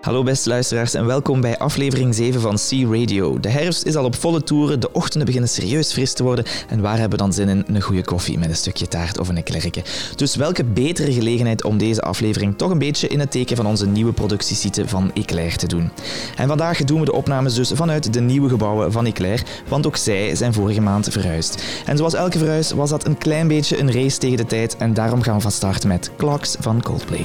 Hallo beste luisteraars en welkom bij aflevering 7 van C Radio. De herfst is al op volle toeren, de ochtenden beginnen serieus fris te worden en waar hebben we dan zin in? Een goede koffie met een stukje taart of een klerken. Dus welke betere gelegenheid om deze aflevering toch een beetje in het teken van onze nieuwe productiesite van Eclair te doen. En vandaag doen we de opnames dus vanuit de nieuwe gebouwen van Eclair, want ook zij zijn vorige maand verhuisd. En zoals elke verhuis was dat een klein beetje een race tegen de tijd en daarom gaan we van start met Clocks van Coldplay.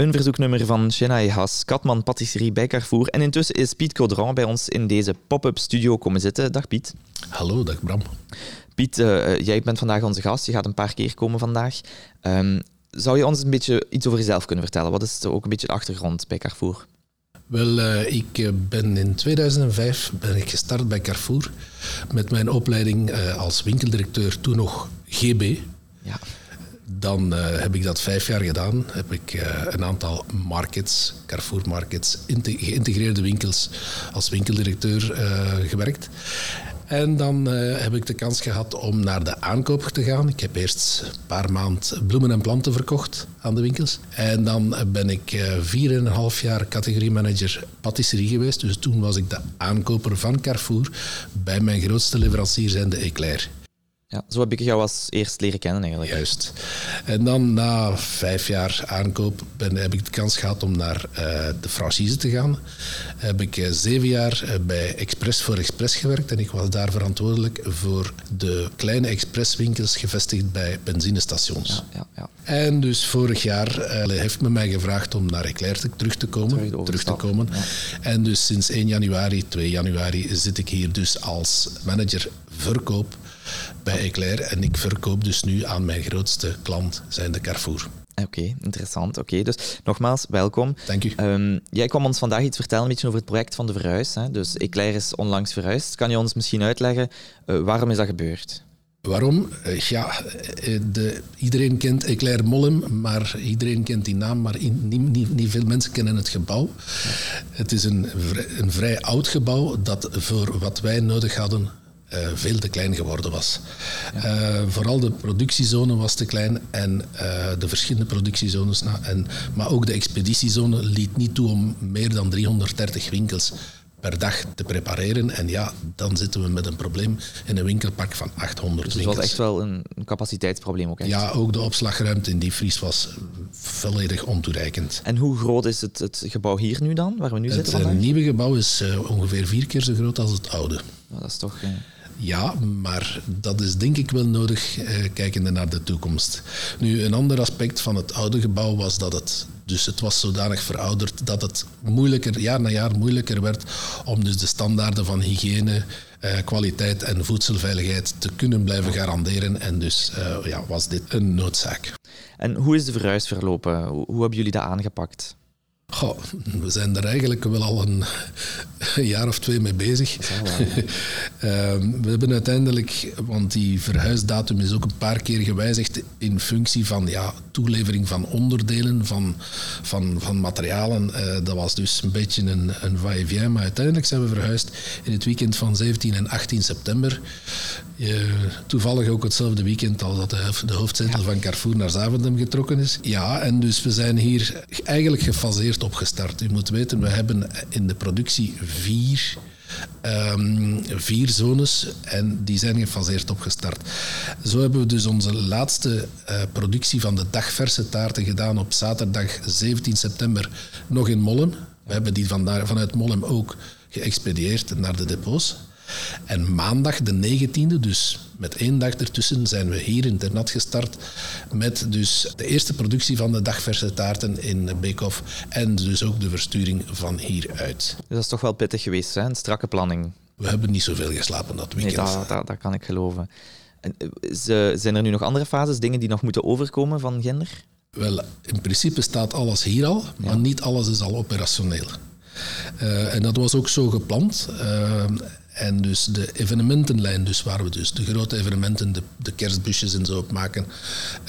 Een verzoeknummer van Shena Has, Katman Patisserie bij Carrefour. En intussen is Piet Caudran bij ons in deze pop-up studio komen zitten. Dag Piet. Hallo, dag Bram. Piet, uh, jij bent vandaag onze gast. Je gaat een paar keer komen vandaag. Um, zou je ons een beetje iets over jezelf kunnen vertellen? Wat is ook een beetje de achtergrond bij Carrefour? Wel, uh, ik ben in 2005 ben ik gestart bij Carrefour met mijn opleiding uh, als winkeldirecteur, toen nog GB. Ja. Dan uh, heb ik dat vijf jaar gedaan. Heb ik uh, een aantal markets, Carrefour Markets, geïntegreerde winkels als winkeldirecteur uh, gewerkt. En dan heb ik de kans gehad om naar de aankoop te gaan. Ik heb eerst een paar maanden bloemen en planten verkocht aan de winkels. En dan ben ik vier en een half jaar categoriemanager patisserie geweest. Dus toen was ik de aankoper van Carrefour bij mijn grootste leverancier zijn de Eclair. Ja, zo heb ik jou als eerst leren kennen eigenlijk. Juist. En dan na vijf jaar aankoop ben, heb ik de kans gehad om naar uh, de franchise te gaan. Heb ik uh, zeven jaar uh, bij Express voor Express gewerkt en ik was daar verantwoordelijk voor de kleine expresswinkels gevestigd bij benzinestations. Ja, ja, ja. En dus vorig jaar heeft men mij gevraagd om naar Eclair te, terug te komen. Terug, terug te komen. Ja. En dus sinds 1 januari, 2 januari zit ik hier dus als manager verkoop bij Eclair. En ik verkoop dus nu aan mijn grootste klant, zijn de Carrefour. Oké, interessant. Oké, dus nogmaals, welkom. Dank u. Um, jij kwam ons vandaag iets vertellen een beetje over het project van de verhuis. Hè? Dus Eclair is onlangs verhuisd. Kan je ons misschien uitleggen uh, waarom is dat gebeurd? Waarom? Uh, ja, de, iedereen kent Eclair Mollem, maar iedereen kent die naam, maar in, niet, niet, niet, veel mensen kennen het gebouw. Het is een, een vrij oud gebouw dat voor wat wij nodig hadden uh, veel te klein geworden was. Ja. Uh, vooral de productiezone was te klein en uh, de verschillende productiezones, en, maar ook de expeditiezone liet niet toe om meer dan 330 winkels per dag te prepareren. En ja, dan zitten we met een probleem in een winkelpak van 800 dus het was echt wel een, capaciteitsprobleem ook echt. Ja, ook de opslagruimte in die vries was volledig ontoereikend. En hoe groot is het, het gebouw hier nu dan, waar we nu het, zitten vandaag? Het nieuwe gebouw is ongeveer vier keer zo groot als het oude. Nou, dat is toch... Ja, maar dat is denk ik wel nodig, eh, kijkende naar de toekomst. Nu, een ander aspect van het oude gebouw was dat het, dus het was zodanig verouderd dat het moeilijker, jaar na jaar moeilijker werd om dus de standaarden van hygiëne, eh, kwaliteit en voedselveiligheid te kunnen blijven garanderen. En dus uh, ja, was dit een noodzaak. En hoe is de verhuis verlopen? Hoe hebben jullie dat aangepakt? Goh, we zijn er eigenlijk wel al een, een jaar of twee mee bezig. um, we hebben uiteindelijk, want die verhuisdatum is ook een paar keer gewijzigd in functie van ja, toelevering van onderdelen, van, van, van materialen. Uh, dat was dus een beetje een, een va-et-vient, maar uiteindelijk zijn we verhuisd in het weekend van 17 en 18 september. Uh, toevallig ook hetzelfde weekend als dat de, de hoofdzetel ja. van Carrefour naar Zaventem getrokken is. Ja, en dus we zijn hier eigenlijk gefaseerd opgestart. U moet weten, we hebben in de productie vier, um, vier zones en die zijn gefaseerd opgestart. Zo hebben we dus onze laatste uh, productie van de dagverse taarten gedaan op zaterdag 17 september nog in Mollem. We hebben die vandaar, vanuit Mollem ook geëxpedieerd naar de depots. En maandag de 19e, dus met één dag ertussen, zijn we hier in Ternat gestart met dus de eerste productie van de dagverse taarten in Beekhof en dus ook de versturing van hieruit. Dus dat is toch wel pittig geweest, hè? een strakke planning. We hebben niet zoveel geslapen dat weekend. Nee, dat, dat, dat kan ik geloven. En, zijn er nu nog andere fases, dingen die nog moeten overkomen van Gender? Wel, in principe staat alles hier al, maar ja. niet alles is al operationeel. Uh, en dat was ook zo gepland. Uh, en dus de evenementenlijn, dus waar we dus de grote evenementen, de, de kerstbusjes en zo op maken,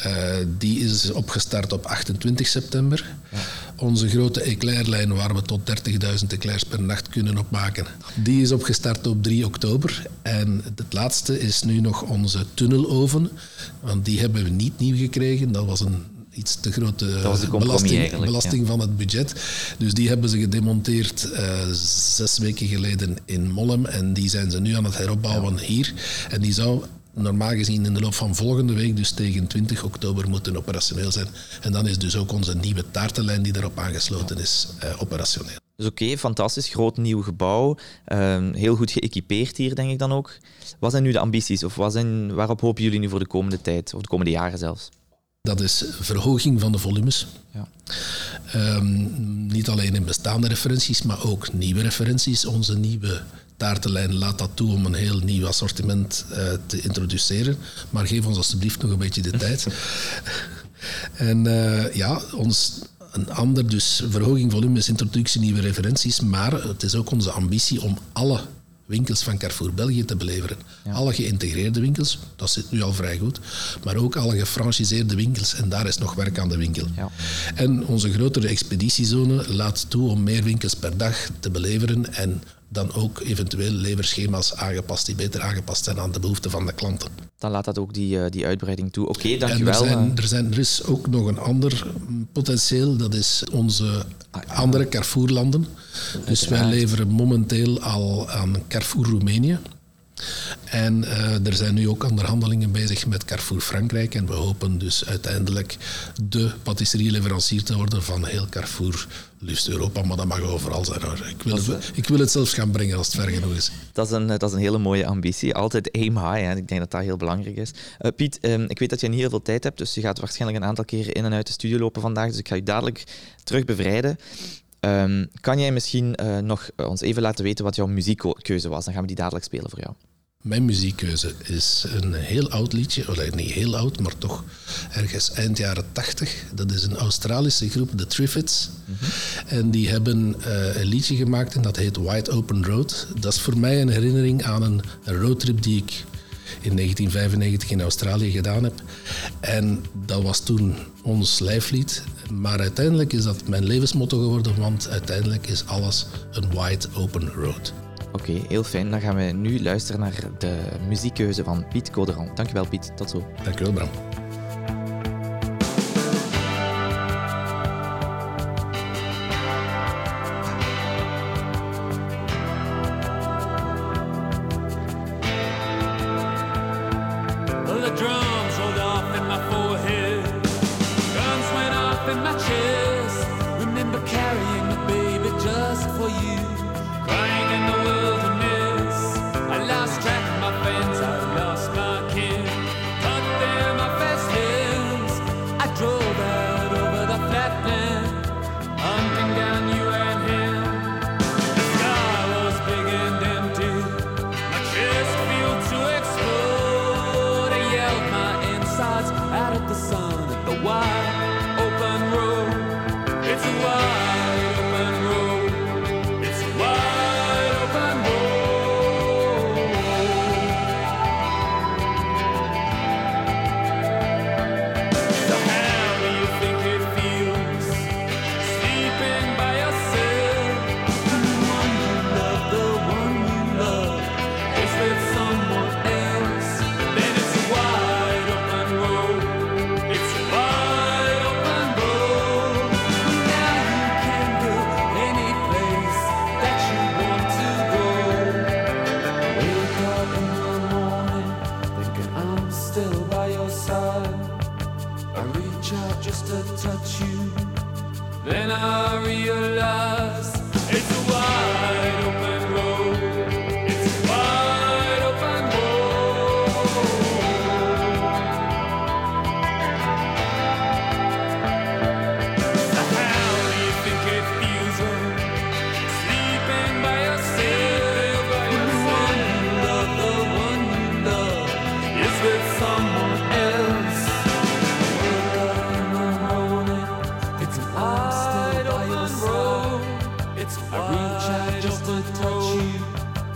uh, die is opgestart op 28 september. Ja. Onze grote eclairlijn, waar we tot 30.000 eclairs per nacht kunnen opmaken, die is opgestart op 3 oktober. En het laatste is nu nog onze tunneloven, want die hebben we niet nieuw gekregen. Dat was een iets te grote belasting, belasting ja. van het budget. Dus die hebben ze gedemonteerd uh, zes weken geleden in Mollem en die zijn ze nu aan het heropbouwen ja. hier. En die zou normaal gezien in de loop van volgende week, dus tegen 20 oktober, moeten operationeel zijn. En dan is dus ook onze nieuwe taartenlijn die daarop aangesloten is, uh, operationeel. Dus oké, okay, fantastisch, groot nieuw gebouw, uh, heel goed geëquipeerd hier, denk ik dan ook. Wat zijn nu de ambities of wat zijn, waarop hopen jullie nu voor de komende tijd, of de komende jaren zelfs? Dat is verhoging van de volumes. Ja. Ehm, niet alleen in bestaande referenties, maar ook nieuwe referenties. Onze nieuwe taartenlijn laat dat toe om een heel nieuw assortiment eh, te introduceren. Maar geef ons alstublieft nog een beetje de tijd. en eh, ja, ons, een ander, dus verhoging volumes, introductie nieuwe referenties. Maar het is ook onze ambitie om alle winkels van Carrefour België te beleveren. Alle geïntegreerde winkels, dat zit nu al vrij goed, maar ook alle gefranchiseerde winkels en daar is nog werk aan de winkel. Ja. En onze grotere expeditiezone laat toe om meer winkels per dag te beleveren en dan ook eventueel leverschema's aangepast die beter aangepast zijn aan de behoeften van de klanten. Dan laat dat ook die, eh, die uitbreiding toe. Oké, En er, dankjewel. zijn, eh. er, zijn, er is ook nog een ander potentieel, dat is onze andere Carrefour-landen. Dus wij leveren momenteel al aan Carrefour Roemenië. En eh, er zijn nu ook onderhandelingen bezig met Carrefour Frankrijk. En we hopen dus uiteindelijk de patisserie-leverancier te worden van heel Carrefour, liefst Europa, maar dat mag overal zijn. Hoor. Ik, wil het, ik wil het zelfs gaan brengen als het ver genoeg is. Dat is, een, dat is een hele mooie ambitie. Altijd aim high. Hè. Ik denk dat dat heel belangrijk is. Eh, Piet, ehm, ik weet dat je niet heel veel tijd hebt, dus je gaat waarschijnlijk een aantal keren in en uit de studio lopen vandaag. Dus ik ga je dadelijk terug bevrijden. Ehm, kan jij misschien eh, nog eh, ons even laten weten wat jouw muziekkeuze was? Dan gaan we die dadelijk spelen voor jou. Mijn muziekkeuze is een heel oud liedje, of niet heel oud, maar toch ergens eind jaren tachtig. Dat is een Australische groep, de Triffids. En die hebben eh, een liedje gemaakt en dat heet Wide Open Road. Dat is voor mij een herinnering aan een, een roadtrip die ik in 1995 in Australië gedaan heb. En dat was toen ons lijflied. Maar uiteindelijk is dat mijn levensmotto geworden, want uiteindelijk is alles een wide open road. Oké, heel fijn. Dan gaan we nu luisteren naar de muziekkeuze van Piet Coderand. Dankjewel Piet, tot zo. Dankjewel, Bram.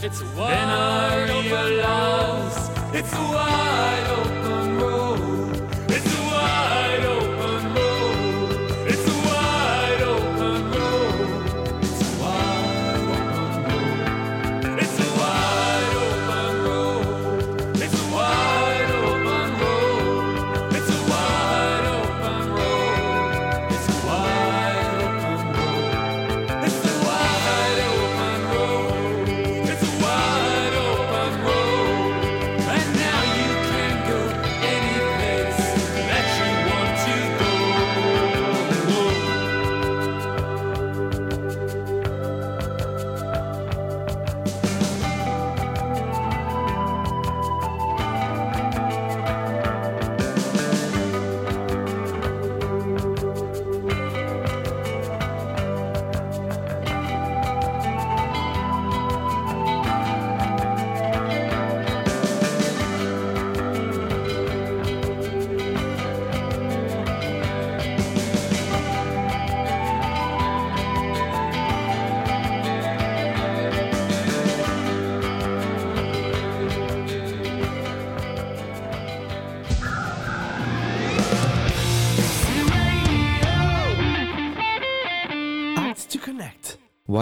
It's wide then I realize it's wide open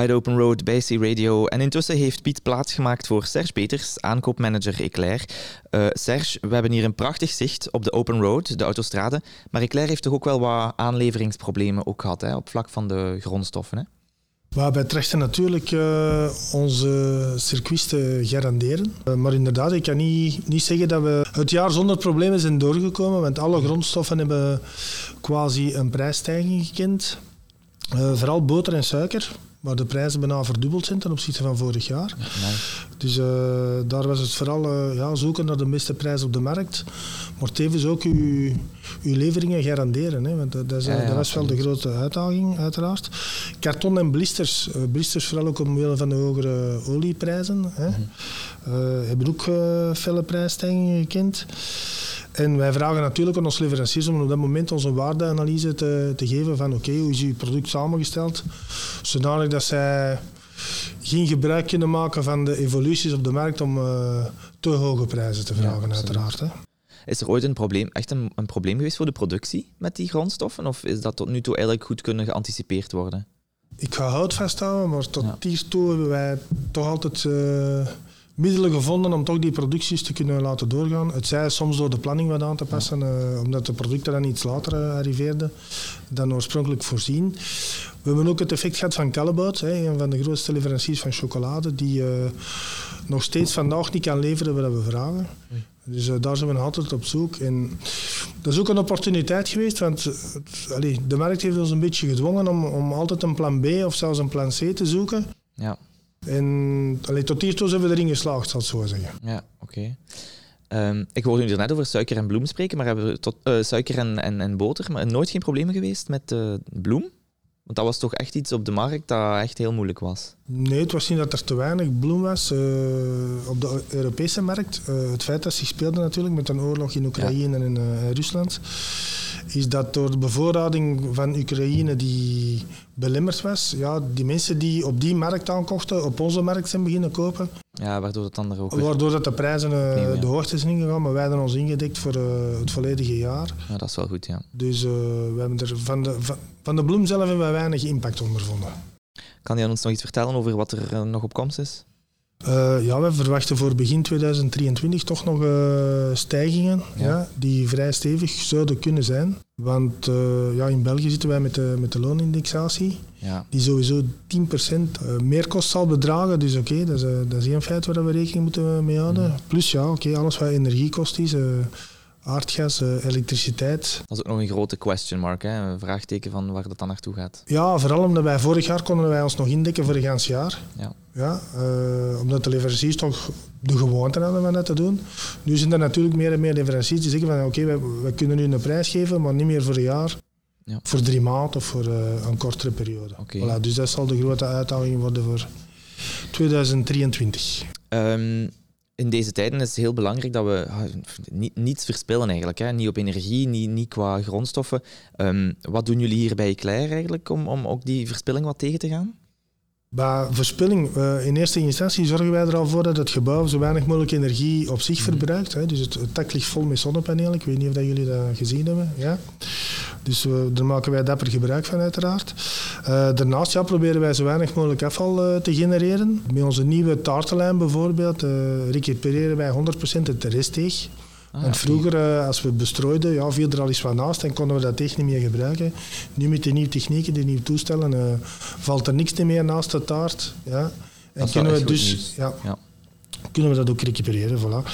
Wide Open Road bij C-Radio. En intussen heeft Piet plaatsgemaakt voor Serge Peters, aankoopmanager Eclair. Eh, Serge, we hebben hier een prachtig zicht op de Open Road, de autostrade. Maar Eclair heeft toch ook wel wat aanleveringsproblemen ook gehad hè, op vlak van de grondstoffen. Hè? Maar wij trachten natuurlijk eh, onze circuits te garanderen. Eh, maar inderdaad, ik kan niet, niet zeggen dat we het jaar zonder problemen zijn doorgekomen. Want alle grondstoffen hebben quasi een prijsstijging gekend. Vooral boter en suiker, waar de prijzen bijna verdubbeld zijn ten opzichte van vorig jaar. Dus eh, daar was het vooral eh, ja, zoeken naar de beste prijs op de markt. Maar tevens ook uw, uw leveringen garanderen. Hè, want dat, dat, is, Ja, ja, dat was wel de grote uitdaging, uiteraard. Karton en blisters. eh, blisters vooral ook omwille van de hogere olieprijzen. Hè. Eh, hebben ook felle prijsstijgingen gekend. En wij vragen natuurlijk aan onze leveranciers om op dat moment onze waardeanalyse te, te geven van oké, hoe is uw product samengesteld, zodanig dat zij geen gebruik kunnen maken van de evoluties op de markt om eh, te hoge prijzen te vragen, uiteraard. Hè. Is er ooit een probleem, echt een, een probleem geweest voor de productie met die grondstoffen? Of is dat tot nu toe eigenlijk goed kunnen geanticipeerd worden? Ik ga hout vasthouden, maar tot Ja. hiertoe hebben wij toch altijd eh, middelen gevonden om toch die producties te kunnen laten doorgaan. Het zij soms door de planning wat aan te passen, eh, omdat de producten dan iets later eh, arriveerden dan oorspronkelijk voorzien. We hebben ook het effect gehad van Callebaut, hè, een van de grootste leveranciers van chocolade, die eh, nog steeds vandaag niet kan leveren wat we vragen. Dus daar zijn we altijd op zoek. En dat is ook een opportuniteit geweest, want het- allee, de markt heeft ons een beetje gedwongen om, om altijd een plan B of zelfs een plan C te zoeken. Ja, En allee, tot hiertoe zijn we erin geslaagd, zal ik zo zeggen. ja oké. Ehm, ik hoorde u net over suiker en bloem spreken, maar hebben we tot, eh, suiker en, en, en boter, maar nooit geen problemen geweest met eh, bloem? Want dat was toch echt iets op de markt dat echt heel moeilijk was. Nee, het was niet dat er te weinig bloem was eh, op de Europese markt. Eh, het feit dat zich speelde natuurlijk met een oorlog in Oekraïne en in eh, Rusland, is dat door de bevoorrading van Oekraïne die belemmerd was, ja, die mensen die op die markt aankochten, op onze markt zijn beginnen kopen, Ja, waardoor het er ook waardoor dat de prijzen eh, Opnieuw, ja. de hoogte zijn ingegaan, maar wij hebben ons ingedekt voor eh, het volledige jaar. Ja, dat is wel goed, ja. Dus eh, we hebben er van, de, van, van de bloem zelf hebben wij weinig impact ondervonden. Kan je ons nog iets vertellen over wat er nog op komst is? Ja, we verwachten voor begin 2023 toch nog stijgingen Ja. ja. die vrij stevig zouden kunnen zijn. Want eh, ja, in België zitten wij met de, met de loonindexatie, Ja, die sowieso 10% eh, meerkost zal bedragen. Dus oké, dat, is, eh, dat is één feit waar we rekening moeten mee houden. Mhm. Plus ja, oké, alles wat energiekost is, aardgas, elektriciteit. dat is ook nog een grote question mark, hè? een vraagteken van waar dat dan naartoe gaat. Ja, vooral omdat wij vorig jaar konden wij ons nog indekken voor een gans jaar. Ja. Ja, eh, omdat de leveranciers toch de gewoonte hadden van dat te doen. Nu zijn er natuurlijk meer en meer leveranciers die zeggen van oké, we, we kunnen nu een prijs geven, maar niet meer voor een jaar. Ja. Voor drie maanden of voor eh, een kortere periode. Voilà, dus dat zal de grote uitdaging worden voor 2023. Ehm, in deze tijden is het heel belangrijk dat we ah, niet, niets verspillen eigenlijk. Hè? Niet op energie, niet, niet qua grondstoffen. Ehm, wat doen jullie hier bij Eclair eigenlijk om, om ook die verspilling wat tegen te gaan? Bij verspilling, eh, in eerste instantie zorgen wij er al voor dat het gebouw zo weinig mogelijk energie op zich verbruikt. Hè. Dus het, het dak ligt vol met zonnepanelen. Ik weet niet of dat jullie dat gezien hebben. Ja. Dus we, daar maken wij dapper gebruik van, uiteraard. Eh, daarnaast ja, proberen wij zo weinig mogelijk afval eh, te genereren. Met onze nieuwe taartenlijn bijvoorbeeld eh, recupereren wij 100% het restdeeg. Ah, Want vroeger, eh, als we bestrooiden, ja, viel er al eens wat naast en konden we dat deeg niet meer gebruiken. Nu met de nieuwe technieken, de nieuwe toestellen, eh, valt er niks meer naast de taart. Ja. En Dat kunnen we echt dus Ja. Kunnen we dat ook recupereren. Voilà.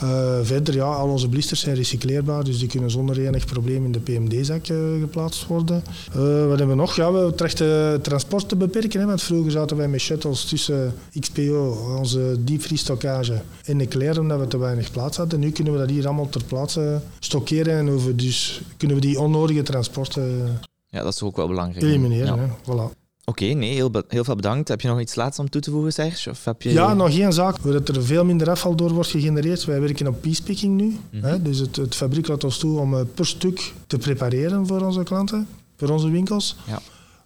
Eh, verder, ja, al onze blisters zijn recycleerbaar, dus die kunnen zonder enig probleem in de PMD-zak eh, geplaatst worden. Eh, wat hebben we nog? Ja, we trachten transport te beperken, hè, want vroeger zaten wij met shuttles tussen XPO, onze diepvriesstockage, en Eclair, omdat we te weinig plaats hadden. Nu kunnen we dat hier allemaal ter plaatse stockeren en over, dus kunnen we die onnodige transporten ja, dat is ook wel belangrijk. elimineren. Ja. hè. Voilà. Oké, nee, heel, heel veel bedankt. Heb je nog iets laats om toe te voegen, Serge? Of heb je... Ja, nog één zaak, dat er veel minder afval door wordt gegenereerd. Wij werken op piece-picking nu. Mhm. hè. Dus het, het fabriek laat ons toe om eh, per stuk te prepareren voor onze klanten, voor onze winkels. Ja.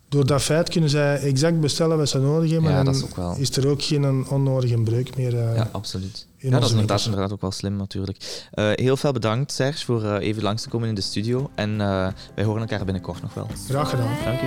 Door dat feit kunnen zij exact bestellen wat ze nodig hebben. Ja, en dat is ook wel- is er ook geen onnodige breuk meer. eh, Ja, absoluut. in Ja, dat is inderdaad, inderdaad ook wel slim natuurlijk. Eh, heel veel bedankt, Serge, voor eh, even langs te komen in de studio. En eh, wij horen elkaar binnenkort nog wel. Graag gedaan. Dank u.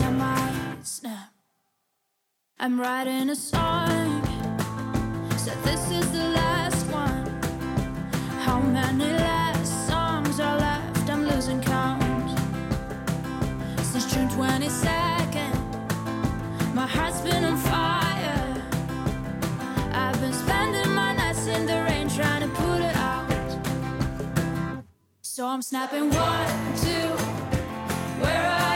I'm out, snap. I'm writing a song. Said this is the last one. How many last songs are left? I'm losing count. Since June 22nd, my heart's been on fire. Spending my nights in the rain trying to put it out. So I'm snapping one, two. Where are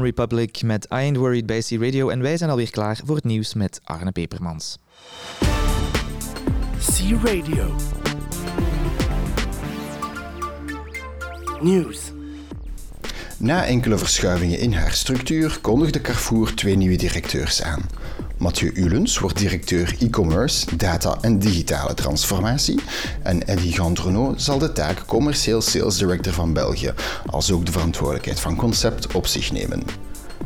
One Republic met I Ain't Worried bij C Radio. En wij zijn alweer klaar voor het nieuws met Arne Pepermans. C Radio. News. Na enkele verschuivingen in haar structuur kondigde Carrefour twee nieuwe directeurs aan. Mathieu Ulens wordt directeur e-commerce, data en digitale transformatie. En Eddy Gandrenault zal de taak commercieel sales director van België, als ook de verantwoordelijkheid van concept op zich nemen.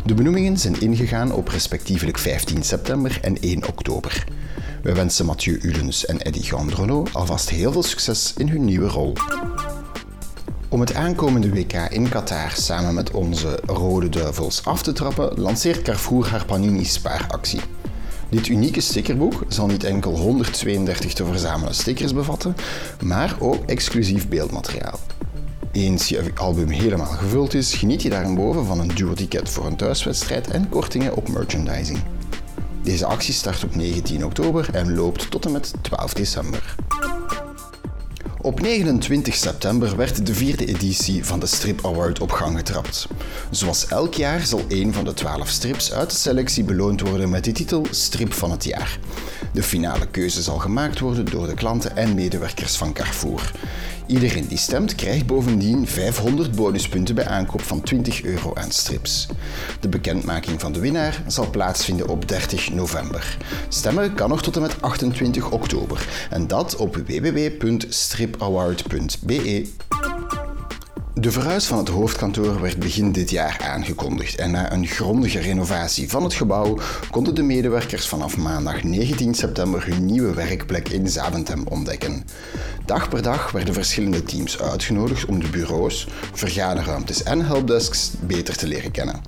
De benoemingen zijn ingegaan op respectievelijk 15 september en 1 oktober. Wij wensen Mathieu Ulens en Eddy Gandrenault alvast heel veel succes in hun nieuwe rol. Om het aankomende WK in Qatar samen met onze Rode Duivels af te trappen, lanceert Carrefour haar Panini Spaaractie. Dit unieke stickerboek zal niet enkel 132 te verzamelen stickers bevatten, maar ook exclusief beeldmateriaal. Eens je album helemaal gevuld is, geniet je daarboven van een duo-ticket voor een thuiswedstrijd en kortingen op merchandising. Deze actie start op 19 oktober en loopt tot en met 12 december. Op 29 september werd de vierde editie van de Strip Award op gang getrapt. Zoals elk jaar zal een van de 12 strips uit de selectie beloond worden met de titel Strip van het jaar. De finale keuze zal gemaakt worden door de klanten en medewerkers van Carrefour. Iedereen die stemt krijgt bovendien 500 bonuspunten bij aankoop van 20 euro aan strips. De bekendmaking van de winnaar zal plaatsvinden op 30 november. Stemmen kan nog tot en met 28 oktober en dat op www.stripaward.be. De verhuis van het hoofdkantoor werd begin dit jaar aangekondigd en na een grondige renovatie van het gebouw konden de medewerkers vanaf maandag 19 september hun nieuwe werkplek in Zaventem ontdekken. Dag per dag werden verschillende teams uitgenodigd om de bureaus, vergaderruimtes en helpdesks beter te leren kennen.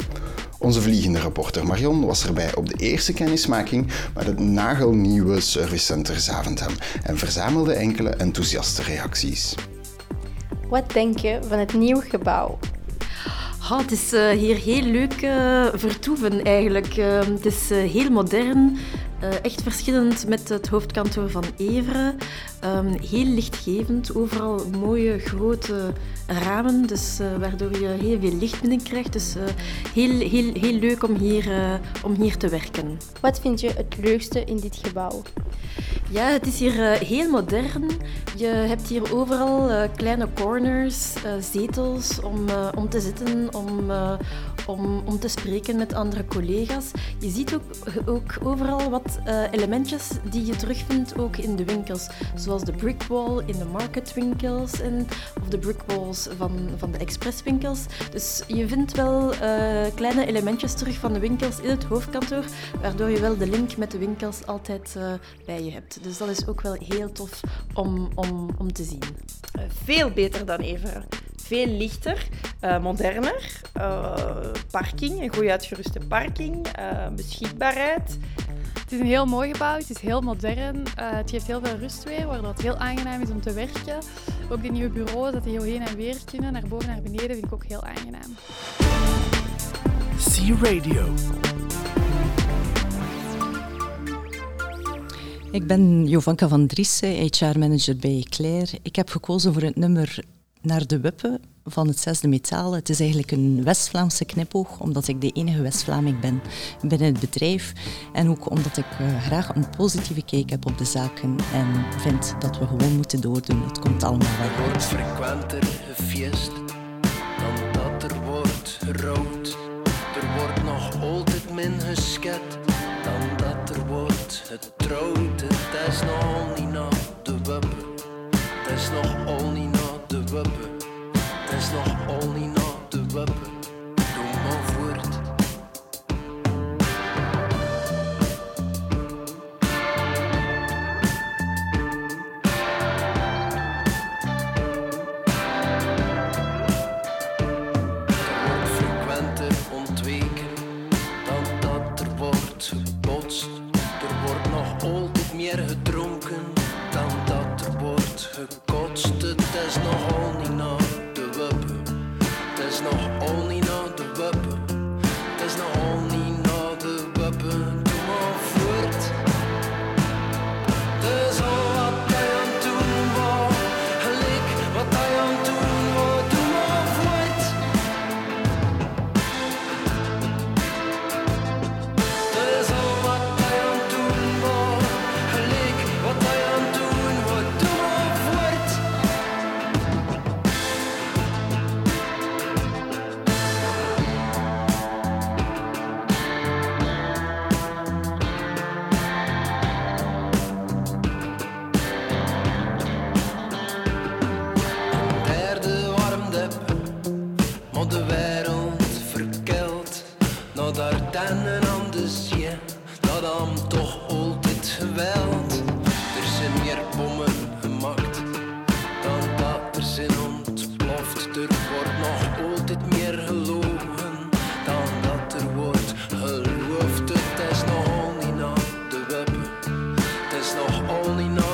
Onze vliegende reporter Marion was erbij op de eerste kennismaking met het nagelnieuwe servicecenter Zaventem en verzamelde enkele enthousiaste reacties. Wat denk je van het nieuwe gebouw? Het is eh, hier heel leuk eh, vertoeven eigenlijk. Eh, het is heel modern, echt verschillend met het hoofdkantoor van Evere. Ehm, heel lichtgevend, overal mooie grote ramen, dus, waardoor je heel veel licht binnenkrijgt. Dus heel, heel, heel leuk om hier, om hier te werken. Wat vind je het leukste in dit gebouw? Ja, het is hier eh, heel modern. Je hebt hier overal eh, kleine corners, eh, zetels om, om te zitten, om, om, om te spreken met andere collega's. Je ziet ook, ook overal wat elementjes die je terugvindt ook in de winkels. Zoals de brickwall in de marketwinkels en, of de brickwalls van, van de expresswinkels. Dus je vindt wel kleine elementjes terug van de winkels in het hoofdkantoor, waardoor je wel de link met de winkels altijd bij je hebt. Dus dat is ook wel heel tof om, om, om te zien. Eh, veel beter dan Everen. Veel lichter, eh, moderner. eh, parking, een goed uitgeruste parking. eh, beschikbaarheid. Het is een heel mooi gebouw, het is heel modern. eh, het geeft heel veel rust weer, waardoor het heel aangenaam is om te werken. Ook de nieuwe bureaus, dat die heel heen en weer kunnen, naar boven naar beneden, vind ik ook heel aangenaam. C Radio. Ik ben Jovanka van Driessen, HR-manager bij Claire. Ik heb gekozen voor het nummer Naar de Wippen van het zesde metaal. Het is eigenlijk een West-Vlaamse knipoog, omdat ik de enige West-Vlaming ben binnen het bedrijf. En ook omdat ik eh, graag een positieve kijk heb op de zaken en vind dat we gewoon moeten doordoen. Het komt allemaal wel goed. frequenter gefiest dan dat er wordt gerouwd. Er wordt nog altijd min gesket wordt getrouwd. Het is nog niet na de wippen. Het is nog al niet de wippen. Het is nog al niet is nog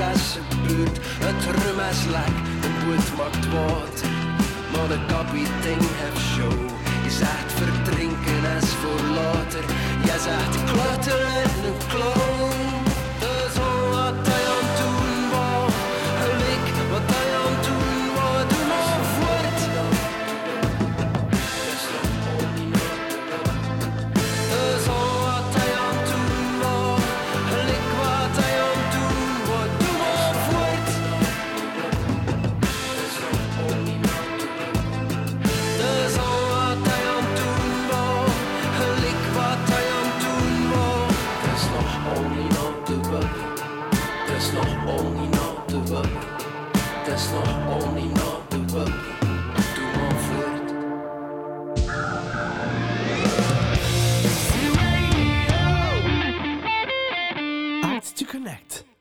Het rum is lek, de boot maakt water, maar de kapitein heeft show. Je zegt verdrinken is voor later, je zegt in een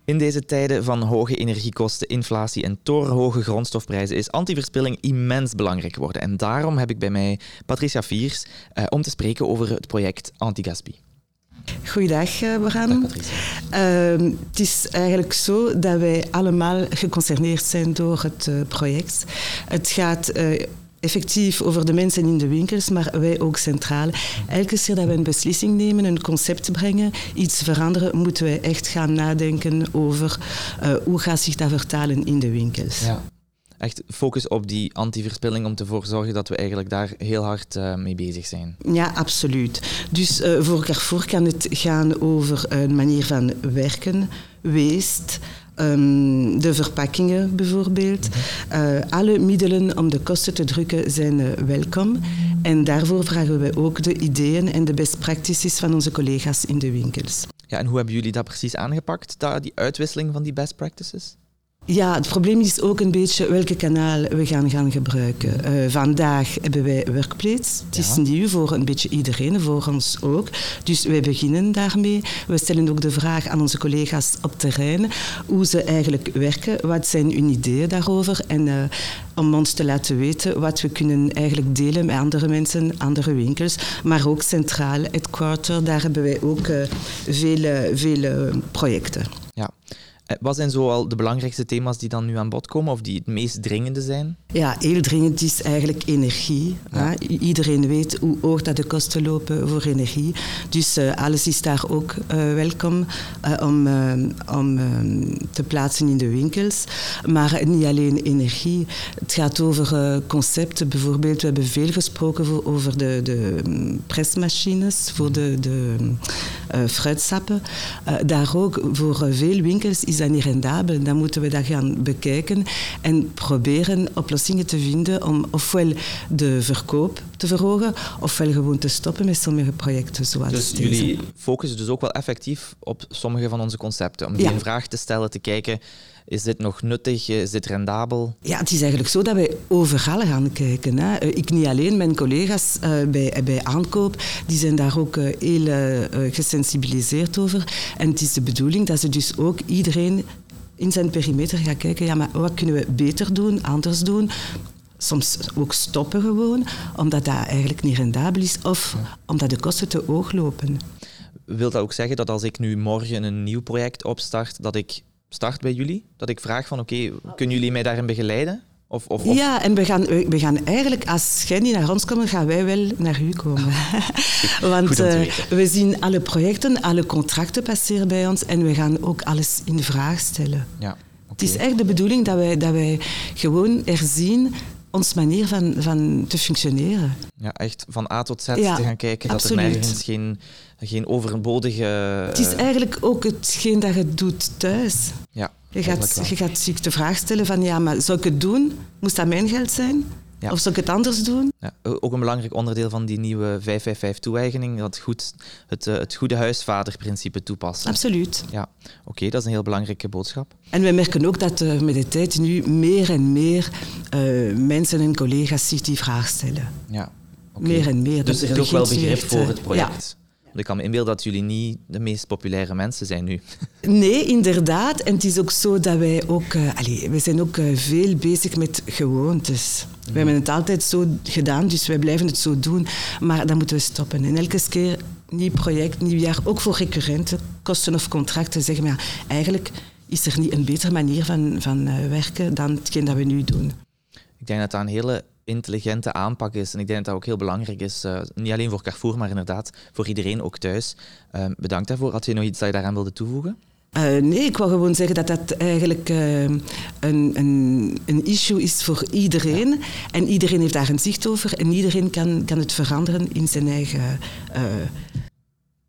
In deze tijden van hoge energiekosten, inflatie en torenhoge grondstofprijzen is antiverspilling immens belangrijk geworden. En daarom heb ik bij mij Patricia Viers eh, om te spreken over het project Antigaspi. Goeiedag, Bram. Uh, het is eigenlijk zo dat wij allemaal geconcerneerd zijn door het uh, project. Het gaat uh, effectief over de mensen in de winkels, maar wij ook centraal. Elke keer dat we een beslissing nemen, een concept brengen, iets veranderen, moeten wij echt gaan nadenken over uh, hoe gaat zich dat vertalen in de winkels. Ja. Echt focus op die antiverspilling om ervoor te zorgen dat we eigenlijk daar heel hard uh, mee bezig zijn. Ja, absoluut. Dus uh, voor Carrefour kan het gaan over een manier van werken, weest, Um, de verpakkingen bijvoorbeeld. Uh, alle middelen om de kosten te drukken zijn uh, welkom. En daarvoor vragen wij ook de ideeën en de best practices van onze collega's in de winkels. Ja, en hoe hebben jullie dat precies aangepakt, die uitwisseling van die best practices? Ja, het probleem is ook een beetje welke kanaal we gaan, gaan gebruiken. Uh, vandaag hebben wij Workplace. Het is ja. nieuw voor een beetje iedereen, voor ons ook. Dus wij beginnen daarmee. We stellen ook de vraag aan onze collega's op terrein hoe ze eigenlijk werken, wat zijn hun ideeën daarover en uh, om ons te laten weten wat we kunnen eigenlijk delen met andere mensen, andere winkels, maar ook centraal, het quarter, daar hebben wij ook uh, vele, vele projecten. Ja. Wat zijn zoal de belangrijkste thema's die dan nu aan bod komen of die het meest dringende zijn? Ja, heel dringend is eigenlijk energie. Ja. Iedereen weet hoe hoog dat de kosten lopen voor energie. Dus uh, alles is daar ook uh, welkom om, om te plaatsen in de winkels. Maar niet alleen energie. Het gaat over concepten. Bijvoorbeeld, we hebben veel gesproken voor, over de, de presmachines, voor de, de fruitsappen. daar ook voor veel winkels is dat niet rendabel. Dan moeten we dat gaan bekijken en proberen oplossingen te vinden om ofwel de verkoop te verhogen, ofwel gewoon te stoppen met sommige projecten zoals Dus deze. jullie focussen dus ook wel effectief op sommige van onze concepten, om die Ja. in vraag te stellen, te kijken, is dit nog nuttig, is dit rendabel? Ja, het is eigenlijk zo dat wij overal gaan kijken. Hè. Eh, Ik niet alleen, mijn collega's eh, bij, bij aankoop, die zijn daar ook eh, heel eh, eh, gesensibiliseerd over. En het is de bedoeling dat ze dus ook iedereen in zijn perimeter gaat kijken, ja, maar wat kunnen we beter doen, anders doen? Soms ook stoppen gewoon, omdat dat eigenlijk niet rendabel is of omdat de kosten te hoog lopen. Wil dat ook zeggen dat als ik nu morgen een nieuw project opstart, dat ik start bij jullie? Dat ik vraag van, oké, kunnen jullie mij daarin begeleiden? Of, of, of- Ja, en we gaan, we gaan eigenlijk, als jij niet naar ons komt, gaan wij wel naar u komen. Want om te eh, we zien alle projecten, alle contracten passeren bij ons en we gaan ook alles in vraag stellen. Ja. Het is echt de bedoeling dat wij, dat wij gewoon erzien ons manier van, van te functioneren. Ja, echt van A tot Z Ja, te gaan kijken dat er absoluut. nergens geen, geen overbodige... Het is eigenlijk ook hetgeen dat je doet thuis. Ja, Je gaat, je gaat zich de vraag stellen van ja, maar zou ik het doen? Moest dat mijn geld zijn? Ja. Of zou ik het anders doen? Ja, ook een belangrijk onderdeel van die nieuwe 555-toe-eigening, dat goed, het, eh, het goede huisvaderprincipe toepassen. Absoluut. Ja, oké, dat is een heel belangrijke boodschap. En wij merken ook dat er met de tijd nu meer en meer eh, mensen en collega's zich die vraag stellen. Ja. Meer en meer. Dus er is ook wel begrip voor eh, het project. Want ik kan me inbeelden dat jullie niet de meest populaire mensen zijn nu. Nee, inderdaad. En het is ook zo dat wij ook... eh allee, wij zijn ook eh, veel bezig met gewoontes. We hebben het altijd zo gedaan, dus wij blijven het zo doen. Maar dan moeten we stoppen. En elke keer nieuw project, nieuw jaar, ook voor recurrente kosten of contracten, zeggen we ja, eigenlijk is er niet een betere manier van, van eh, werken dan hetgeen dat we nu doen. Ik denk dat dat een hele intelligente aanpak is. En ik denk dat dat ook heel belangrijk is. eh, niet alleen voor Carrefour, maar inderdaad voor iedereen, ook thuis. Eh, bedankt daarvoor. Had je nog iets dat je daaraan wilde toevoegen? Eh, nee, ik wou gewoon zeggen dat dat eigenlijk eh, een, een, een issue is voor iedereen. En iedereen heeft daar een zicht over. En iedereen kan, kan het veranderen in zijn eigen... eh,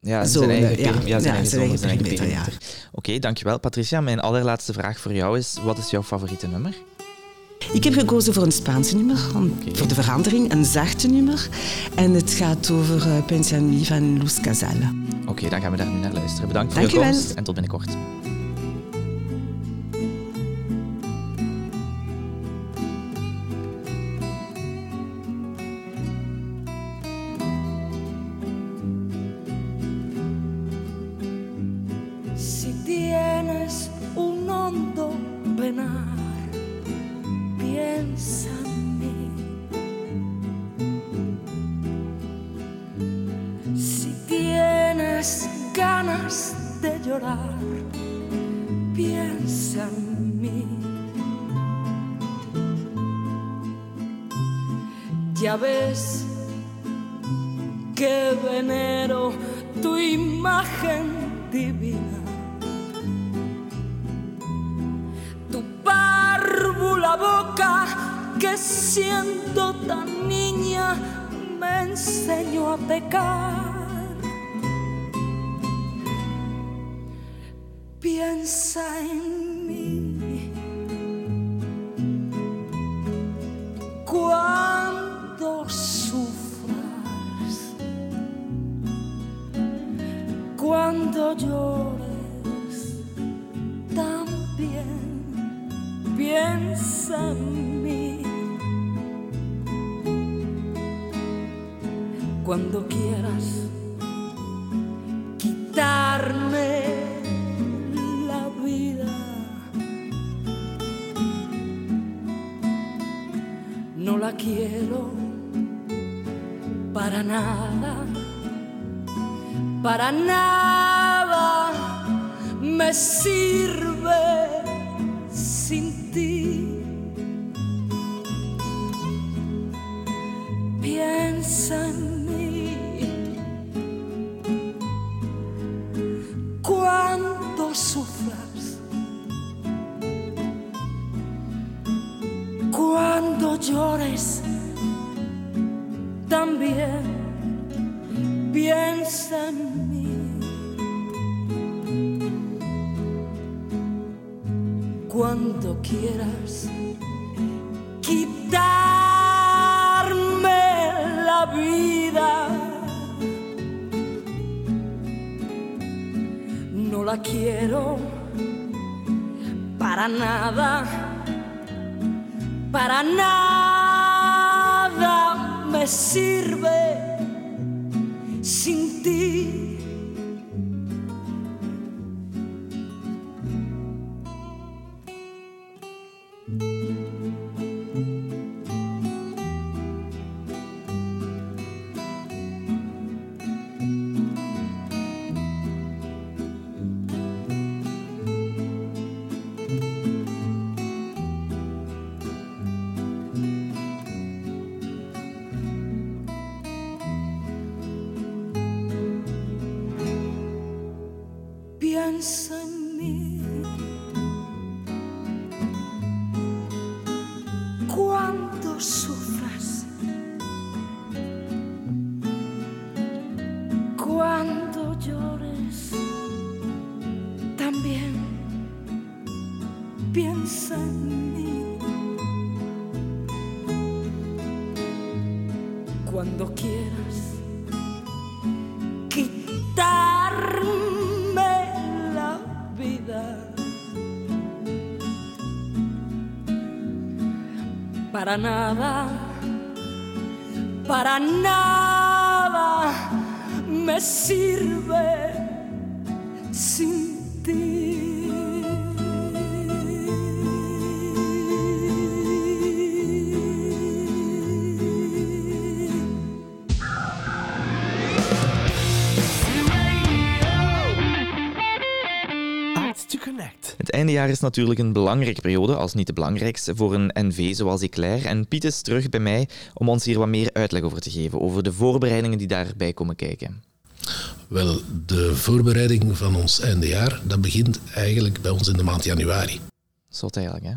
Ja, Zone, zijn eigen, ja. zijn Ja, eigen, zijn zone, eigen zijn eigen perimeter, ja. perimeter. Oké, dankjewel. Patricia, mijn allerlaatste vraag voor jou is, wat is jouw favoriete nummer? Ik heb gekozen voor een Spaanse nummer, om- voor de verandering, een zachte nummer. En het gaat over uh, Pensa en Mi van Luz Casal. Oké, dan gaan we daar nu naar luisteren. Bedankt voor Dankjewel. je komst en tot binnenkort. Si tienes un hondo mí. Si tienes ganas de llorar, piensa en mí. Ya ves que venero tu imagen divina. Tu párvula boca que siendo tan niña me enseñó a pecar. Piensa en mí. Cuando sufras, cuando llores, Paraná. No la quiero para nada, para nada me sirve sin ti. Nada, to Connect. Het eindejaar is natuurlijk een belangrijke periode, als niet de belangrijkste, voor een NV zoals Eclair. En Piet is terug bij mij om ons hier wat meer uitleg over te geven, over de voorbereidingen die daarbij komen kijken. Wel, de voorbereiding van ons eindejaar, dat begint eigenlijk bij ons in de maand januari. Zot eigenlijk, hè?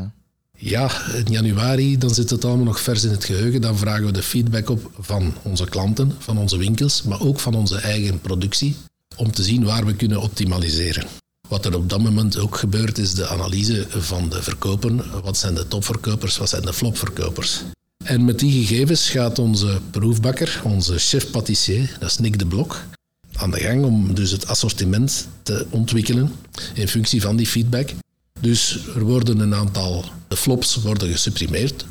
Ja. Ja, in januari dan zit het allemaal nog vers in het geheugen. Dan vragen we de feedback op van onze klanten, van onze winkels, maar ook van onze eigen productie, om te zien waar we kunnen optimaliseren. Wat er op dat moment ook gebeurt, is de analyse van de verkopen. Wat zijn de topverkopers, wat zijn de flopverkopers? En met die gegevens gaat onze proefbakker, onze chef patissier, dat is Nick de Blok, aan de gang om dus het assortiment te ontwikkelen in functie van die feedback. Dus er worden een aantal flops worden gesupprimeerd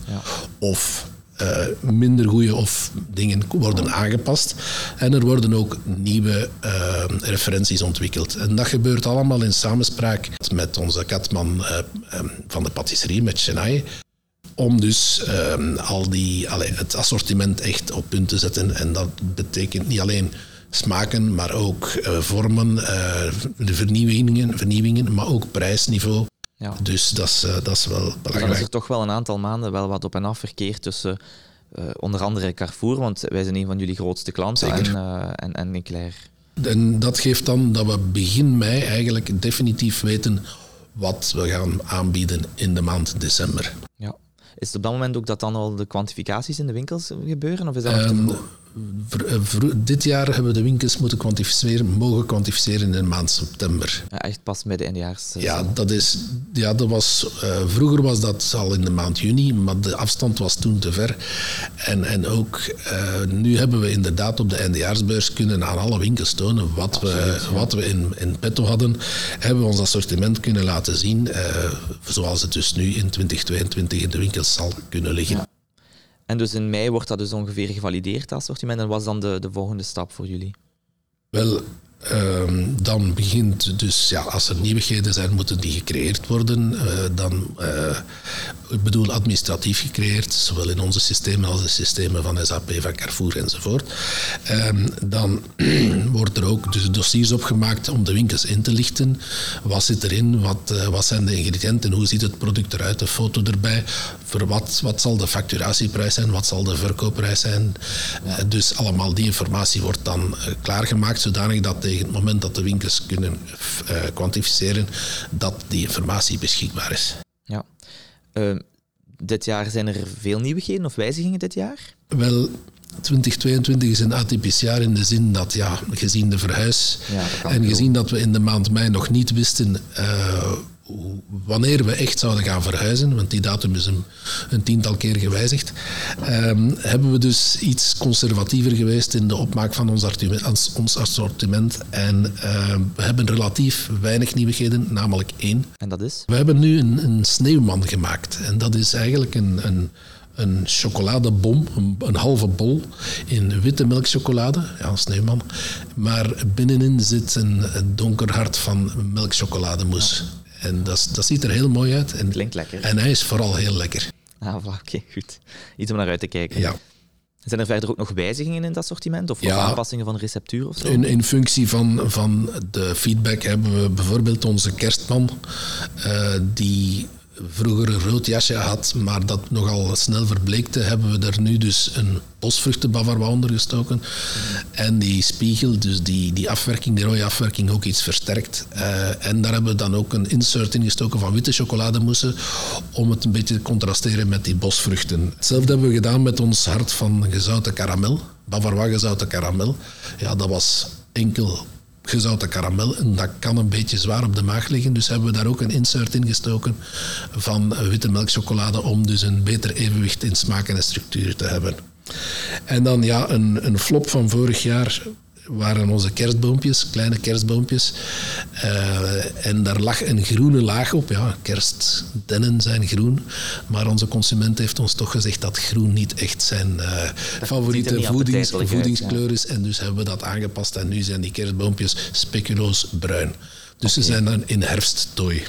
of eh, minder goede of dingen worden aangepast. En er worden ook nieuwe eh, referenties ontwikkeld. En dat gebeurt allemaal in samenspraak met onze katman eh, van de patisserie, met Chennai. Om dus al die, het assortiment echt op punt te zetten. En dat betekent niet alleen smaken, maar ook vormen, de vernieuwingen, vernieuwingen, maar ook prijsniveau. Ja. Dus dat is, eh, dat is wel Dan is belangrijk. er toch wel een aantal maanden wel wat op en af verkeer tussen eh, onder andere Carrefour, want wij zijn een van jullie grootste klanten, Zeker. en, eh, en, en Eclair. En dat geeft dan dat we begin mei eigenlijk definitief weten wat we gaan aanbieden in de maand december. Ja. Is het op dat moment ook dat dan al de kwantificaties in de winkels gebeuren? Of is dat nog te Ehm, vroeg? Eh, dit jaar hebben we de winkels moeten kwantificeren, mogen kwantificeren in de maand september. Ja, echt pas bij de eindejaars. eh, Ja, dat is, ja dat was, eh, vroeger was dat al in de maand juni, maar de afstand was toen te ver. En, en ook eh, nu hebben we inderdaad op de eindejaarsbeurs kunnen aan alle winkels tonen wat we, wat we in, in petto hadden. Hebben we ons assortiment kunnen laten zien, zoals het dus nu in 2022 in de winkels zal kunnen liggen. En dus in mei wordt dat dus ongeveer gevalideerd, dat assortiment. En wat is dan de, de volgende stap voor jullie? Wel, ehm, dan begint dus, ja, als er nieuwigheden zijn, moeten die gecreëerd worden. Eh, dan, eh, ik bedoel, administratief gecreëerd, zowel in onze systemen als de systemen van SAP, van Carrefour enzovoort. Ehm, dan wordt er ook dus dossiers opgemaakt om de winkels in te lichten. Wat zit erin? Wat, eh, wat zijn de ingrediënten? Hoe ziet het product eruit? Een foto erbij. Voor wat, wat zal de facturatieprijs zijn? Wat zal de verkoopprijs zijn? Dus allemaal die informatie wordt dan klaargemaakt, zodanig dat tegen het moment dat de winkels kunnen eh, kwantificeren, dat die informatie beschikbaar is. Ja. Eh, dit jaar zijn er veel nieuwigheden of wijzigingen dit jaar? Wel, 2022 is een atypisch jaar in de zin dat, ja, gezien de verhuis Ja, dat kan en gezien dat we in de maand mei nog niet wisten eh, wanneer we echt zouden gaan verhuizen, want die datum is een, een tiental keer gewijzigd, ehm, hebben we dus iets conservatiever geweest in de opmaak van ons, artu- ons- assortiment. En ehm, we hebben relatief weinig nieuwigheden, namelijk één. En dat is? We hebben nu een, een sneeuwman gemaakt. En dat is eigenlijk een, een, een chocoladebom, een, een halve bol in witte melkchocolade. Ja, een sneeuwman. Maar binnenin zit een, een donker hart van melkchocolademousse. En dat, dat ziet er heel mooi uit. En, Klinkt lekker. En hij is vooral heel lekker. Ah, oké, goed. Iets om naar uit te kijken. Ja. Zijn er verder ook nog wijzigingen in het assortiment? Of, of Ja. aanpassingen van de receptuur of zo? In, in functie van, van de feedback hebben we bijvoorbeeld onze kerstman, eh, die vroeger een rood jasje had, maar dat nogal snel verbleekte, hebben we er nu dus een bosvruchtenbavarois onder gestoken. En die spiegel, dus die, die afwerking, die rode afwerking, ook iets versterkt. Eh, en daar hebben we dan ook een insert in gestoken van witte chocolademousse, om het een beetje te contrasteren met die bosvruchten. Hetzelfde hebben we gedaan met ons hart van gezouten karamel, bavarois gezouten karamel. Ja, dat was enkel gezouten karamel. En dat kan een beetje zwaar op de maag liggen. Dus hebben we daar ook een insert in gestoken van witte melkchocolade om dus een beter evenwicht in smaak en structuur te hebben. En dan ja, een, een flop van vorig jaar waren onze kerstboompjes, kleine kerstboompjes. Eh, en daar lag een groene laag op. Ja, kerstdennen zijn groen. Maar onze consument heeft ons toch gezegd dat groen niet echt zijn eh, favoriete voedings, voedingskleur is. En dus hebben we dat aangepast. En nu zijn die kerstboompjes speculoos bruin. Dus ze zijn dan in herfsttooi.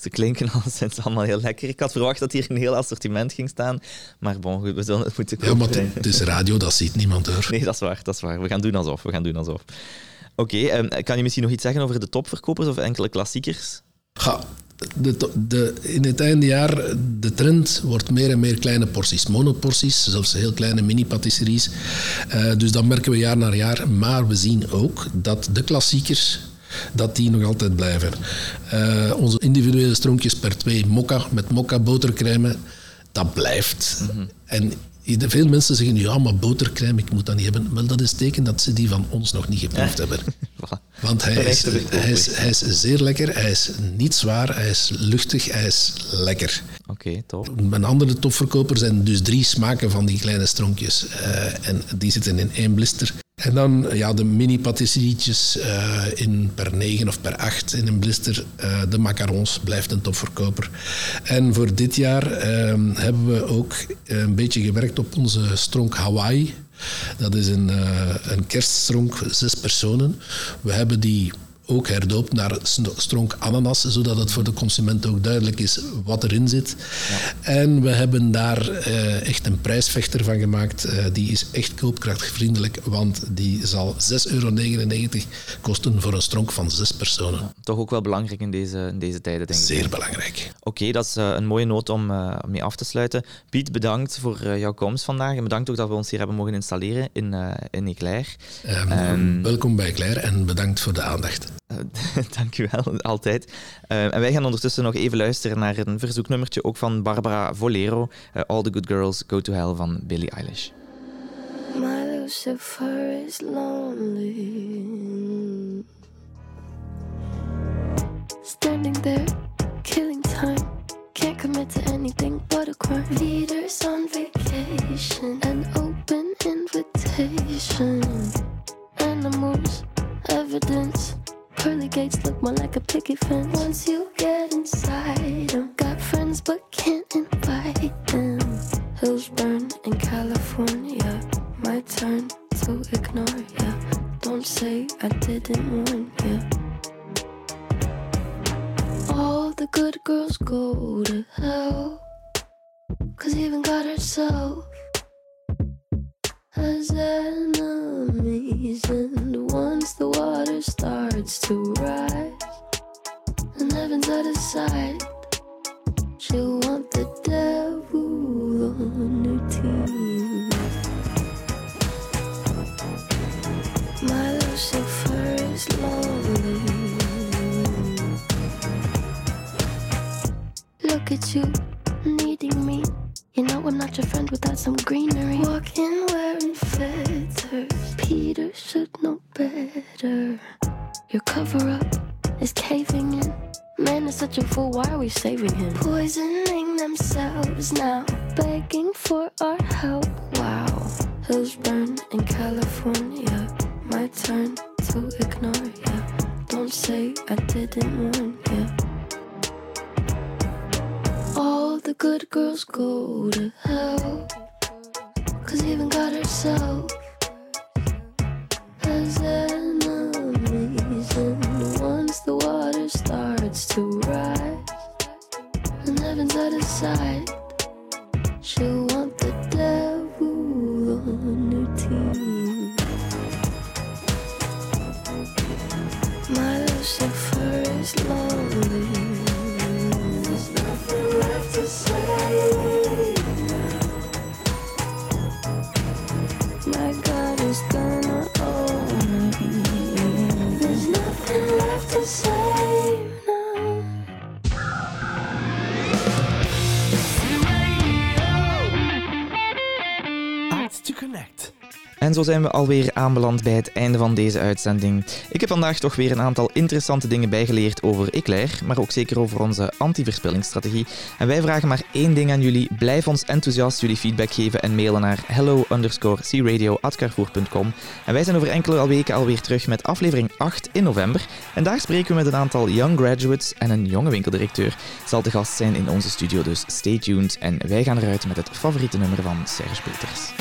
Ze klinken alleszins allemaal heel lekker. Ik had verwacht dat hier een heel assortiment ging staan. Maar bon, goed, we zullen het moeten Ja, maar het- is radio, dat ziet niemand hoor. Nee, dat is waar, dat is waar. We gaan doen alsof. We gaan doen alsof. Oké, ehm, kan je misschien nog iets zeggen over de topverkopers of enkele klassiekers? Ga, de, de, in het einde jaar, de trend wordt meer en meer kleine porties. Monoporties, zelfs heel kleine mini-patisseries. Eh, dus dat merken we jaar na jaar. Maar we zien ook dat de klassiekers, dat die nog altijd blijven. Eh, onze individuele stronkjes per twee mokka, met mokka botercrème, dat blijft. En ieder- veel mensen zeggen, ja, maar botercrème, ik moet dat niet hebben. Wel, dat is teken dat ze die van ons nog niet geproefd hebben. Want hij is, hij, is, hij is zeer lekker, hij is niet zwaar, hij is luchtig, hij is lekker. Oké, top. Een andere topverkoper zijn dus drie smaken van die kleine stronkjes. Eh, en die zitten in één blister. En dan ja, de mini-patisserietjes eh, in per 9 of per 8 in een blister. Eh, de macarons blijft een topverkoper. En voor dit jaar eh, hebben we ook een beetje gewerkt op onze stronk Hawaii. Dat is een, eh, een kerststronk, zes personen. We hebben die ook herdoopt naar stronk ananas, zodat het voor de consument ook duidelijk is wat erin zit. En we hebben daar eh, echt een prijsvechter van gemaakt. Eh, die is echt koopkrachtvriendelijk, want die zal 6,99 euro kosten voor een stronk van zes personen. Toch ook wel belangrijk in deze, in deze tijden, denk ik. Zeer belangrijk. Oké, dat is eh, een mooie noot om mee af te sluiten. Piet, bedankt voor jouw komst vandaag. En bedankt ook dat we ons hier hebben mogen installeren in, in Eclair. Ehm, Ehm, welkom bij Claire en bedankt voor de aandacht. Eh, Dank u wel, altijd. Eh, en wij gaan ondertussen nog even luisteren naar een verzoeknummertje, ook van Barbara Volero, eh, All the Good Girls Go to Hell van Billie Eilish. My Lucifer is lonely. Standing there, killing time. Can't commit to anything but a crime. Leaders on vacation, an open invitation. Animals, evidence. Pearly gates look more like a picket fence. Once you get inside them, got friends but can't invite them. Hills burn in California. My turn to ignore ya. Don't say I didn't warn ya. All the good girls go to hell. Cause even God herself has enemies. And once the water starts to rise, and heaven's out of sight, she'll want the devil on her team. My Lucifer is lonely. Look at you. You know I'm not your friend without some greenery. Walking wearing feathers. Peter should know better. Your cover up is caving in. Man is such a fool, why are we saving him? Poisoning themselves now, begging for our help. Wow. Hills burn in California. My turn to ignore ya. Don't say I didn't warn ya. All the good girls go to hell. Cause even God herself has enemies. And once the water starts to rise, and heaven's out of sight, she'll want the devil on her team. My Lucifer is lonely. En zo zijn we alweer aanbeland bij het einde van deze uitzending. Ik heb vandaag toch weer een aantal interessante dingen bijgeleerd over Eclair, maar ook zeker over onze anti-verspillingsstrategie. En wij vragen maar één ding aan jullie. Blijf ons enthousiast jullie feedback geven en mailen naar hello. En wij zijn over enkele weken alweer terug met aflevering 8 in november. En daar spreken we met een aantal young graduates en een jonge winkeldirecteur. Zal de gast zijn in onze studio, dus stay tuned. En wij gaan eruit met het favoriete nummer van Serge Peters.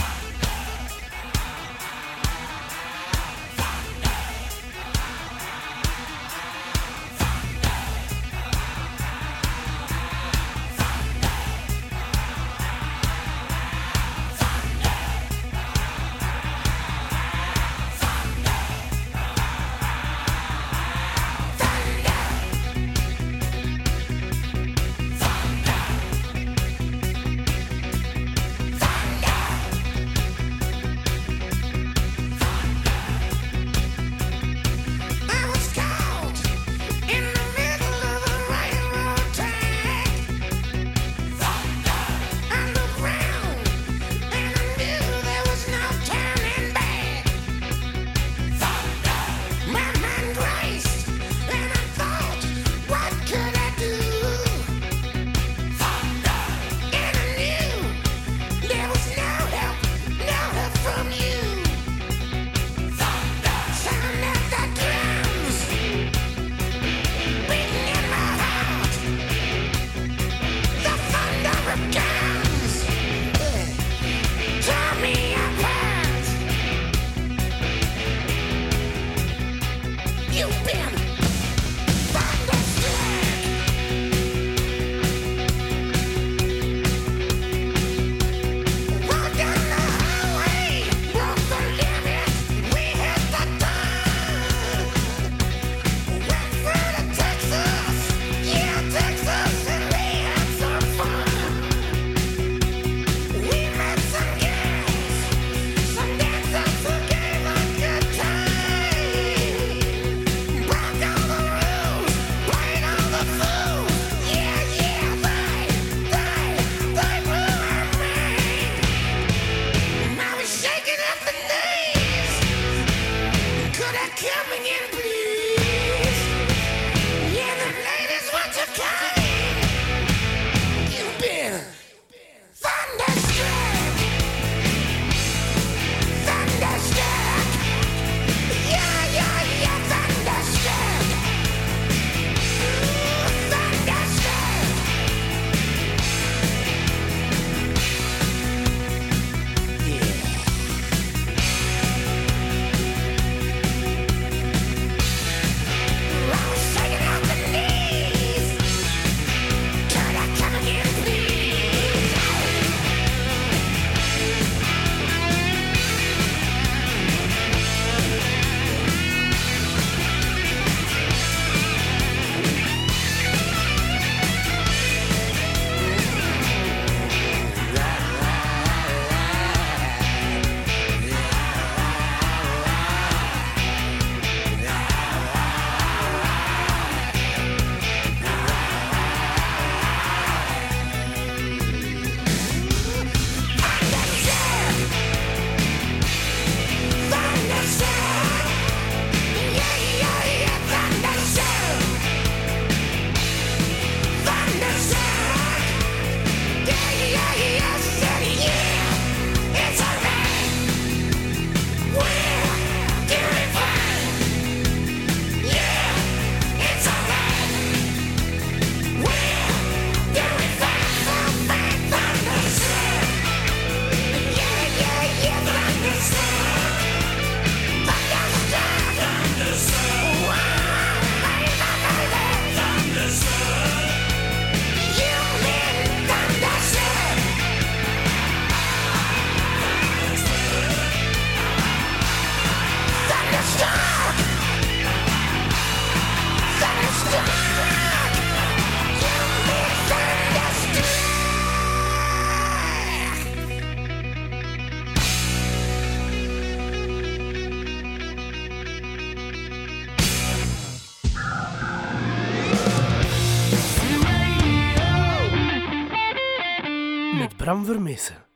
Bram Vermessen.